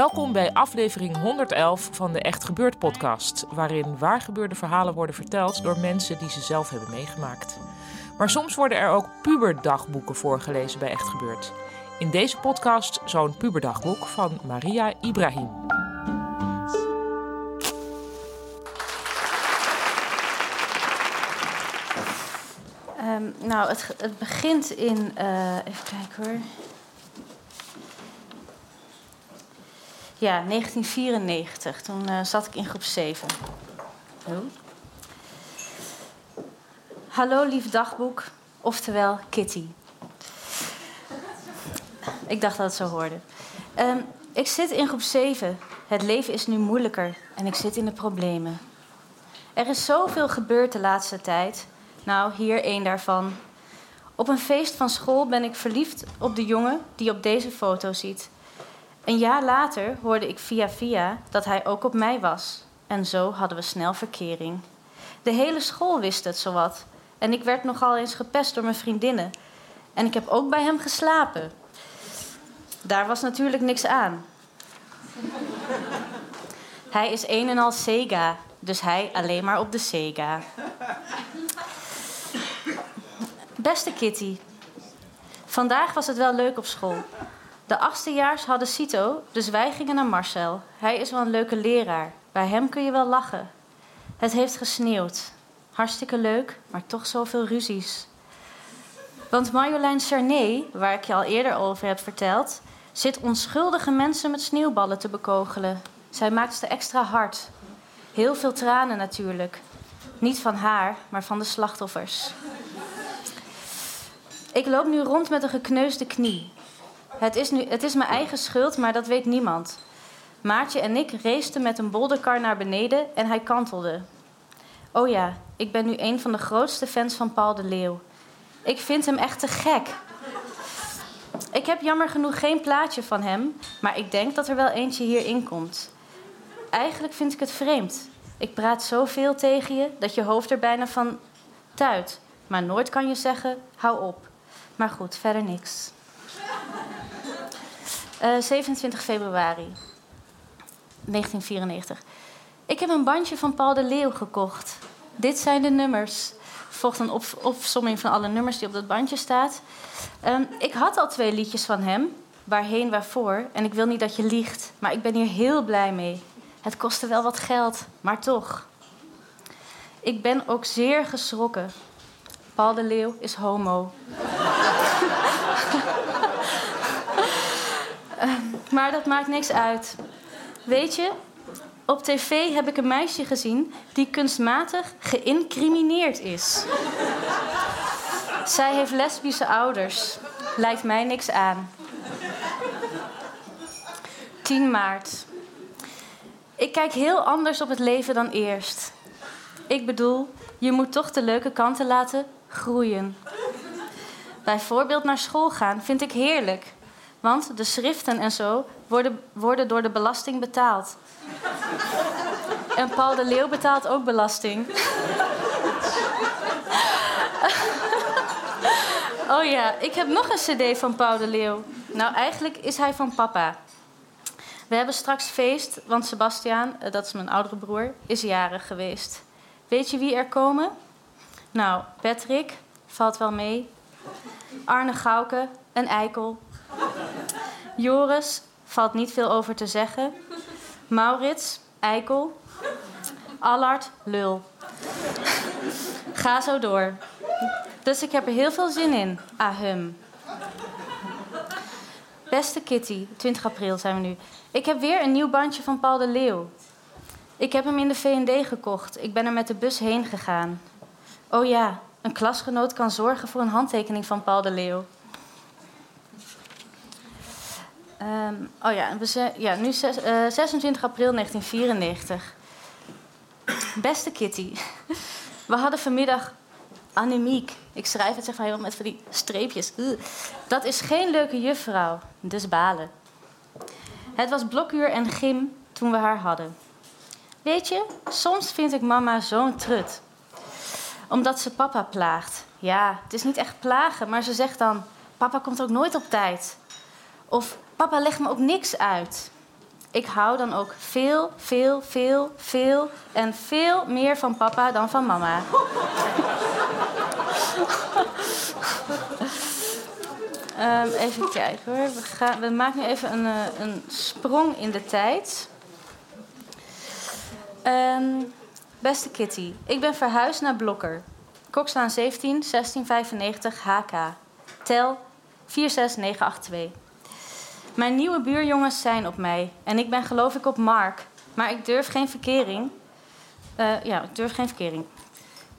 Welkom bij aflevering 111 van de Echt Gebeurd podcast, waarin waargebeurde verhalen worden verteld door mensen die ze zelf hebben meegemaakt. Maar soms worden er ook puberdagboeken voorgelezen bij Echt Gebeurd. In deze podcast zo'n puberdagboek van Maria Ibrahim. Um, nou, het, het, begint in. Uh, even kijken hoor. Ja, 1994. Toen uh, zat ik in groep 7. Oh. Hallo, lief dagboek. Oftewel Kitty. Ik dacht dat het zo hoorde. Um, ik zit in groep 7. Het leven is nu moeilijker en ik zit in de problemen. Er is zoveel gebeurd de laatste tijd. Nou, hier één daarvan. Op een feest van school ben ik verliefd op de jongen die op deze foto ziet. Een jaar later hoorde ik via via dat hij ook op mij was. En zo hadden we snel verkering. De hele school wist het zowat. En ik werd nogal eens gepest door mijn vriendinnen. En ik heb ook bij hem geslapen. Daar was natuurlijk niks aan. hij is een en al Sega, dus hij alleen maar op de Sega. Beste Kitty, vandaag was het wel leuk op school. De achtstejaars hadden CITO, dus wij gingen naar Marcel. Hij is wel een leuke leraar. Bij hem kun je wel lachen. Het heeft gesneeuwd. Hartstikke leuk, maar toch zoveel ruzies. Want Marjolein Cerné, waar ik je al eerder over heb verteld, zit onschuldige mensen met sneeuwballen te bekogelen. Zij maakt ze extra hard. Heel veel tranen natuurlijk. Niet van haar, maar van de slachtoffers. Ik loop nu rond met een gekneusde knie. Het is, nu, het is mijn eigen schuld, maar dat weet niemand. Maartje en ik raceten met een bolderkar naar beneden en hij kantelde. Oh ja, ik ben nu een van de grootste fans van Paul de Leeuw. Ik vind hem echt te gek. Ik heb jammer genoeg geen plaatje van hem, maar ik denk dat er wel eentje hierin komt. Eigenlijk vind ik het vreemd. Ik praat zoveel tegen je dat je hoofd er bijna van tuit. Maar nooit kan je zeggen, hou op. Maar goed, verder niks. Uh, 27 februari 1994. Ik heb een bandje van Paul de Leeuw gekocht. Dit zijn de nummers. Volgt een op opsomming van alle nummers die op dat bandje staat. Um, ik had al twee liedjes van hem. Waarheen, waarvoor. En ik wil niet dat je liegt. Maar ik ben hier heel blij mee. Het kostte wel wat geld, maar toch. Ik ben ook zeer geschrokken. Paul de Leeuw is homo. Maar dat maakt niks uit. Weet je, op tv heb ik een meisje gezien die kunstmatig geïncrimineerd is. Zij heeft lesbische ouders. Lijkt mij niks aan. 10 maart. Ik kijk heel anders op het leven dan eerst. Ik bedoel, je moet toch de leuke kanten laten groeien. Bijvoorbeeld naar school gaan vind ik heerlijk. Want de schriften en zo worden, worden door de belasting betaald. En Paul de Leeuw betaalt ook belasting. oh ja, ik heb nog een cd van Paul de Leeuw. Nou, eigenlijk is hij van papa. We hebben straks feest, want Sebastiaan, eh, dat is mijn oudere broer, is jarig geweest. Weet je wie er komen? Nou, Patrick, valt wel mee. Arne Gauke, een eikel. Joris, valt niet veel over te zeggen. Maurits, eikel. Allard, lul. Ga zo door. Dus ik heb er heel veel zin in. Ahum. Beste Kitty, 20 april zijn we nu. Ik heb weer een nieuw bandje van Paul de Leeuw. Ik heb hem in de V&D gekocht. Ik ben er met de bus heen gegaan. Oh ja, een klasgenoot kan zorgen voor een handtekening van Paul de Leeuw. Ehm, oh ja, we ja nu zes, eh, 26 april 1994. Beste Kitty, we hadden vanmiddag anemiek. Ik schrijf het zeg maar heel met van die streepjes. Dat is geen leuke juffrouw, dus balen. Het was blokuur en gym toen we haar hadden. Weet je, soms vind ik mama zo'n trut. Omdat ze papa plaagt. Ja, het is niet echt plagen, maar ze zegt dan: Papa komt ook nooit op tijd. Of Papa legt me ook niks uit. Ik hou dan ook veel, veel, veel, veel en veel meer van papa dan van mama. Ehm, even kijken hoor. We, gaan, we maken nu even een, eh, een sprong in de tijd. Ehm, beste Kitty, ik ben verhuisd naar Blokker. Kokslaan 17, 1695 HK. Tel 46982. Mijn nieuwe buurjongens zijn op mij en ik ben geloof ik op Mark. Maar ik durf geen verkering. Eh, ja, ik durf geen verkering.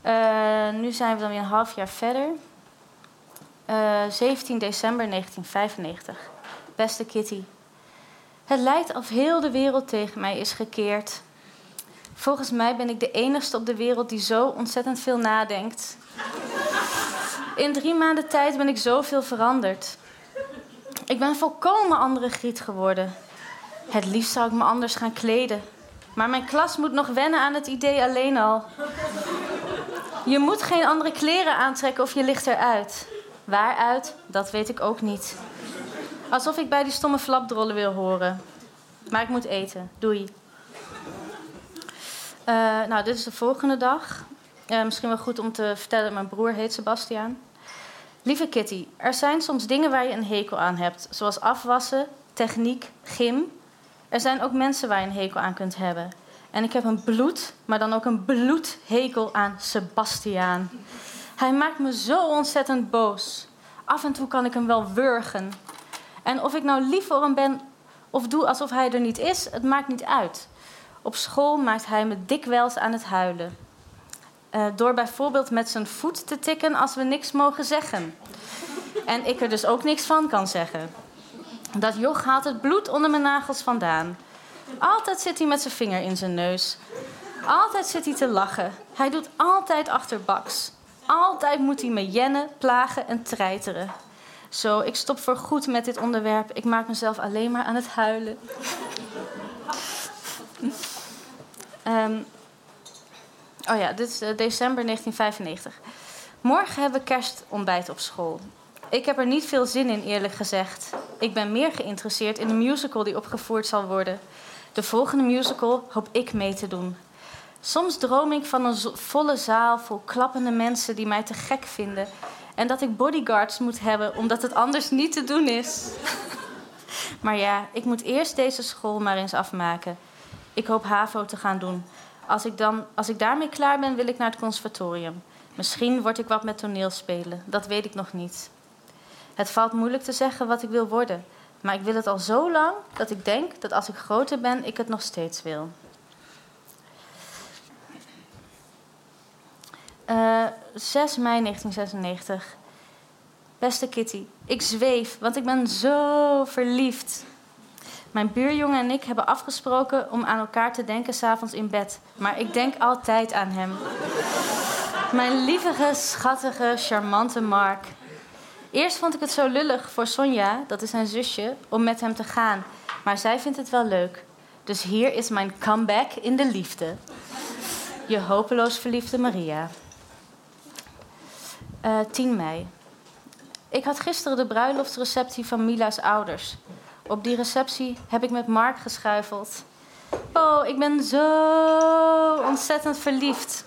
Eh, nu zijn we dan weer een half jaar verder. Eh, 17 december 1995. Beste Kitty. Het lijkt of heel de wereld tegen mij is gekeerd. Volgens mij ben ik de enigste op de wereld die zo ontzettend veel nadenkt. In drie maanden tijd ben ik zoveel veranderd. Ik ben volkomen andere Griet geworden. Het liefst zou ik me anders gaan kleden. Maar mijn klas moet nog wennen aan het idee alleen al. Je moet geen andere kleren aantrekken of je ligt eruit. Waaruit, dat weet ik ook niet. Alsof ik bij die stomme flapdrollen wil horen. Maar ik moet eten. Doei. Uh, nou, dit is de volgende dag. Uh, misschien wel goed om te vertellen, mijn broer heet Sebastiaan. Lieve Kitty, er zijn soms dingen waar je een hekel aan hebt, zoals afwassen, techniek, gym. Er zijn ook mensen waar je een hekel aan kunt hebben. En ik heb een bloed, maar dan ook een bloedhekel aan Sebastiaan. Hij maakt me zo ontzettend boos. Af en toe kan ik hem wel wurgen. En of ik nou lief voor hem ben of doe alsof hij er niet is, het maakt niet uit. Op school maakt hij me dikwijls aan het huilen. Uh, door bijvoorbeeld met zijn voet te tikken als we niks mogen zeggen. En ik er dus ook niks van kan zeggen. Dat joch haalt het bloed onder mijn nagels vandaan. Altijd zit hij met zijn vinger in zijn neus. Altijd zit hij te lachen. Hij doet altijd achterbaks. Altijd moet hij me jennen, plagen en treiteren. Zo, ik stop voor goed met dit onderwerp. Ik maak mezelf alleen maar aan het huilen. um, oh ja, dit is uh, december 1995. Morgen hebben we kerstontbijt op school. Ik heb er niet veel zin in, eerlijk gezegd. Ik ben meer geïnteresseerd in de musical die opgevoerd zal worden. De volgende musical hoop ik mee te doen. Soms droom ik van een volle zaal vol klappende mensen die mij te gek vinden. En dat ik bodyguards moet hebben omdat het anders niet te doen is. maar ja, ik moet eerst deze school maar eens afmaken. Ik hoop HAVO te gaan doen. Als ik, dan, als ik daarmee klaar ben, wil ik naar het conservatorium. Misschien word ik wat met toneelspelen. Dat weet ik nog niet. Het valt moeilijk te zeggen wat ik wil worden. Maar ik wil het al zo lang dat ik denk dat als ik groter ben, ik het nog steeds wil. Uh, 6 mei 1996. Beste Kitty, ik zweef, want ik ben zo verliefd. Mijn buurjongen en ik hebben afgesproken om aan elkaar te denken s'avonds in bed. Maar ik denk altijd aan hem. Mijn lievige, schattige, charmante Mark. Eerst vond ik het zo lullig voor Sonja, dat is zijn zusje, om met hem te gaan. Maar zij vindt het wel leuk. Dus hier is mijn comeback in de liefde. Je hopeloos verliefde Maria. Uh, eh, 10 mei. Ik had gisteren de bruiloftsreceptie van Mila's ouders. Op die receptie heb ik met Mark geschuifeld. Oh, ik ben zo ontzettend verliefd.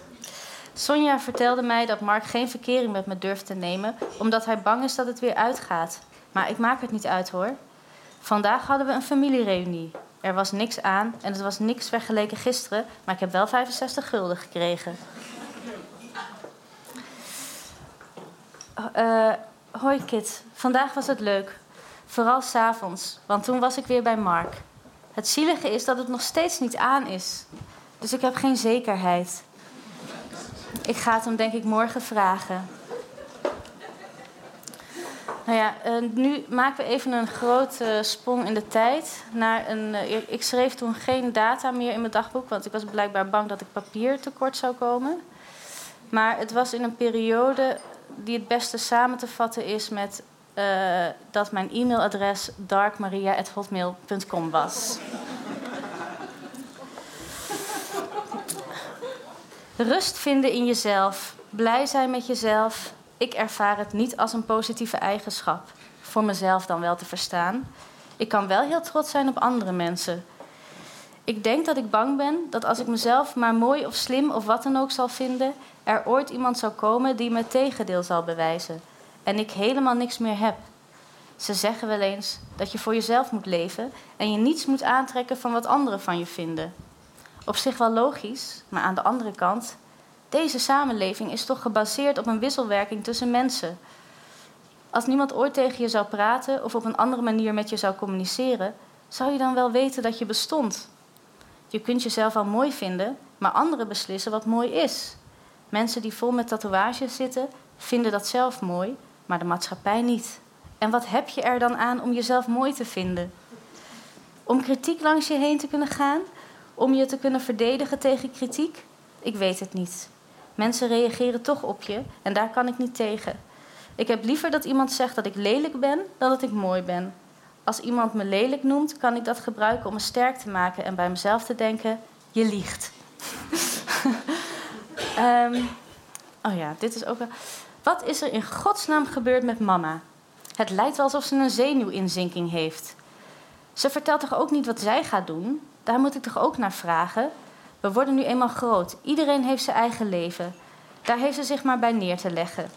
Sonja vertelde mij dat Mark geen verkering met me durft te nemen, omdat hij bang is dat het weer uitgaat. Maar ik maak het niet uit hoor. Vandaag hadden we een familiereunie. Er was niks aan en het was niks vergeleken gisteren, maar ik heb wel 65 gulden gekregen. eh, hoi Kit, vandaag was het leuk. Vooral s'avonds, want toen was ik weer bij Mark. Het zielige is dat het nog steeds niet aan is. Dus ik heb geen zekerheid. Ik ga het hem denk ik morgen vragen. Nou ja, uh, nu maken we even een grote sprong in de tijd. Naar een, uh, ik schreef toen geen data meer in mijn dagboek, want ik was blijkbaar bang dat ik papier tekort zou komen. Maar het was in een periode die het beste samen te vatten is met uh, dat mijn e-mailadres darkmaria.hotmail.com was. Rust vinden in jezelf, blij zijn met jezelf. Ik ervaar het niet als een positieve eigenschap, voor mezelf dan wel te verstaan. Ik kan wel heel trots zijn op andere mensen. Ik denk dat ik bang ben dat als ik mezelf maar mooi of slim of wat dan ook zal vinden, er ooit iemand zou komen die me tegendeel zal bewijzen en ik helemaal niks meer heb. Ze zeggen wel eens dat je voor jezelf moet leven en je niets moet aantrekken van wat anderen van je vinden. Op zich wel logisch, maar aan de andere kant, deze samenleving is toch gebaseerd op een wisselwerking tussen mensen. Als niemand ooit tegen je zou praten of op een andere manier met je zou communiceren, zou je dan wel weten dat je bestond. Je kunt jezelf al mooi vinden, maar anderen beslissen wat mooi is. Mensen die vol met tatoeages zitten, vinden dat zelf mooi, maar de maatschappij niet. En wat heb je er dan aan om jezelf mooi te vinden? Om kritiek langs je heen te kunnen gaan? Om je te kunnen verdedigen tegen kritiek? Ik weet het niet. Mensen reageren toch op je en daar kan ik niet tegen. Ik heb liever dat iemand zegt dat ik lelijk ben dan dat ik mooi ben. Als iemand me lelijk noemt, kan ik dat gebruiken om me sterk te maken en bij mezelf te denken: je liegt. um, oh ja, dit is ook wel. Wat is er in godsnaam gebeurd met mama? Het lijkt wel alsof ze een zenuwinzinking heeft. Ze vertelt toch ook niet wat zij gaat doen? Daar moet ik toch ook naar vragen? We worden nu eenmaal groot. Iedereen heeft zijn eigen leven. Daar heeft ze zich maar bij neer te leggen.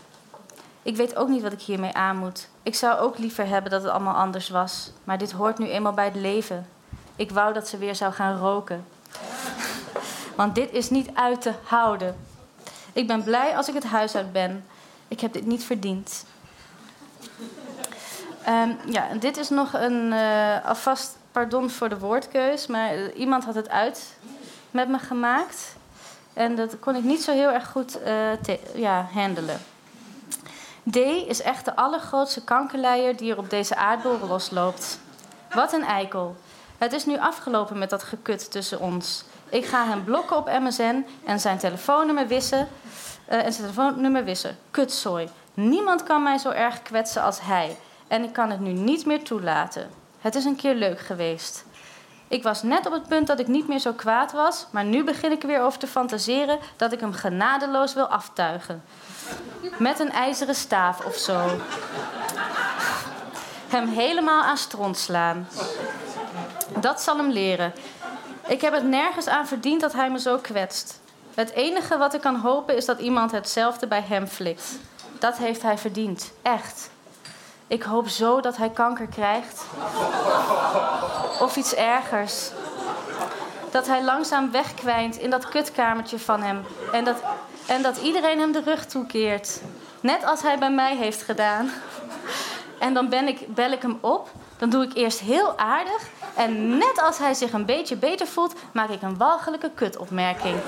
Ik weet ook niet wat ik hiermee aan moet. Ik zou ook liever hebben dat het allemaal anders was. Maar dit hoort nu eenmaal bij het leven. Ik wou dat ze weer zou gaan roken. Want dit is niet uit te houden. Ik ben blij als ik het huis uit ben. Ik heb dit niet verdiend. Um, ja, dit is nog een uh, alvast pardon voor de woordkeus, maar uh, iemand had het uit met me gemaakt. En dat kon ik niet zo heel erg goed uh, ja, handelen. D is echt de allergrootste kankerleier die er op deze aardbol losloopt. Wat een eikel. Het is nu afgelopen met dat gekut tussen ons. Ik ga hem blokken op MSN en zijn telefoonnummer wissen. Uh, en zijn telefoonnummer wissen. Kutzooi. Niemand kan mij zo erg kwetsen als hij. En ik kan het nu niet meer toelaten. Het is een keer leuk geweest. Ik was net op het punt dat ik niet meer zo kwaad was, maar nu begin ik er weer over te fantaseren dat ik hem genadeloos wil aftuigen. Met een ijzeren staaf of zo. Hem helemaal aan stront slaan. Dat zal hem leren. Ik heb het nergens aan verdiend dat hij me zo kwetst. Het enige wat ik kan hopen is dat iemand hetzelfde bij hem flikt. Dat heeft hij verdiend, echt. Ik hoop zo dat hij kanker krijgt. Of iets ergers. Dat hij langzaam wegkwijnt in dat kutkamertje van hem. En dat, en dat iedereen hem de rug toekeert. Net als hij bij mij heeft gedaan. En dan ben ik, bel ik hem op. Dan doe ik eerst heel aardig. En net als hij zich een beetje beter voelt, maak ik een walgelijke kutopmerking.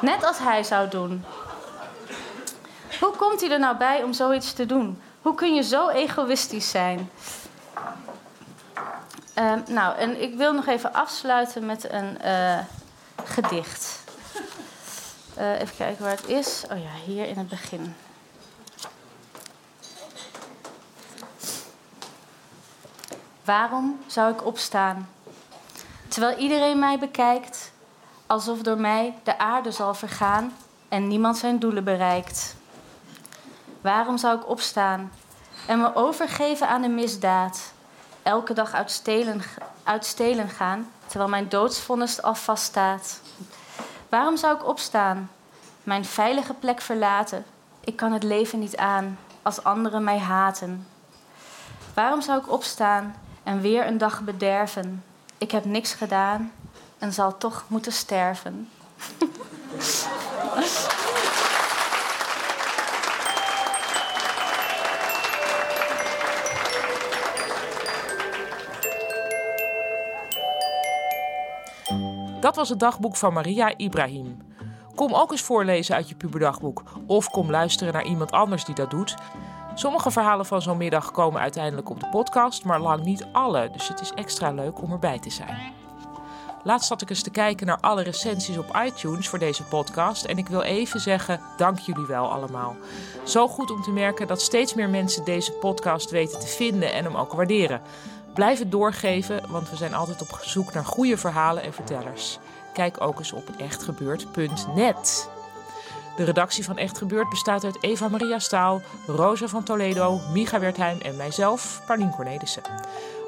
Net als hij zou doen. Hoe komt hij er nou bij om zoiets te doen? Hoe kun je zo egoïstisch zijn? Uh, nou, en ik wil nog even afsluiten met een uh, gedicht. Uh, even kijken waar het is. Oh ja, hier in het begin. Waarom zou ik opstaan? Terwijl iedereen mij bekijkt, alsof door mij de aarde zal vergaan en niemand zijn doelen bereikt. Waarom zou ik opstaan en me overgeven aan de misdaad? Elke dag uit stelen, uit stelen gaan, terwijl mijn doodsvonnis al vaststaat. Waarom zou ik opstaan? Mijn veilige plek verlaten. Ik kan het leven niet aan als anderen mij haten. Waarom zou ik opstaan en weer een dag bederven. Ik heb niks gedaan en zal toch moeten sterven. Dat was het dagboek van Maria Ibrahim. Kom ook eens voorlezen uit je puberdagboek. Of kom luisteren naar iemand anders die dat doet. Sommige verhalen van zo'n middag komen uiteindelijk op de podcast, maar lang niet alle. Dus het is extra leuk om erbij te zijn. Laatst zat ik eens te kijken naar alle recensies op iTunes voor deze podcast. En ik wil even zeggen: dank jullie wel allemaal. Zo goed om te merken dat steeds meer mensen deze podcast weten te vinden en hem ook waarderen. Blijf het doorgeven, want we zijn altijd op zoek naar goede verhalen en vertellers. Kijk ook eens op echtgebeurd.net. De redactie van Echt Gebeurd bestaat uit Eva Maria Staal, Rosa van Toledo, Micha Wertheim en mijzelf, Paulien Cornelissen.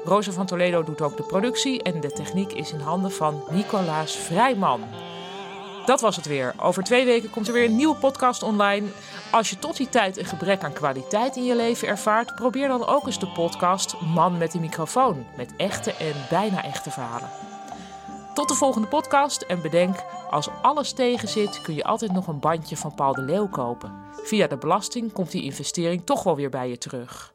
Rosa van Toledo doet ook de productie en de techniek is in handen van Nicolaas Vrijman. Dat was het weer. Over twee weken komt er weer een nieuwe podcast online. Als je tot die tijd een gebrek aan kwaliteit in je leven ervaart, probeer dan ook eens de podcast Man met de microfoon. Met echte en bijna echte verhalen. Tot de volgende podcast en bedenk, als alles tegen zit, kun je altijd nog een bandje van Paul de Leeuw kopen. Via de belasting komt die investering toch wel weer bij je terug.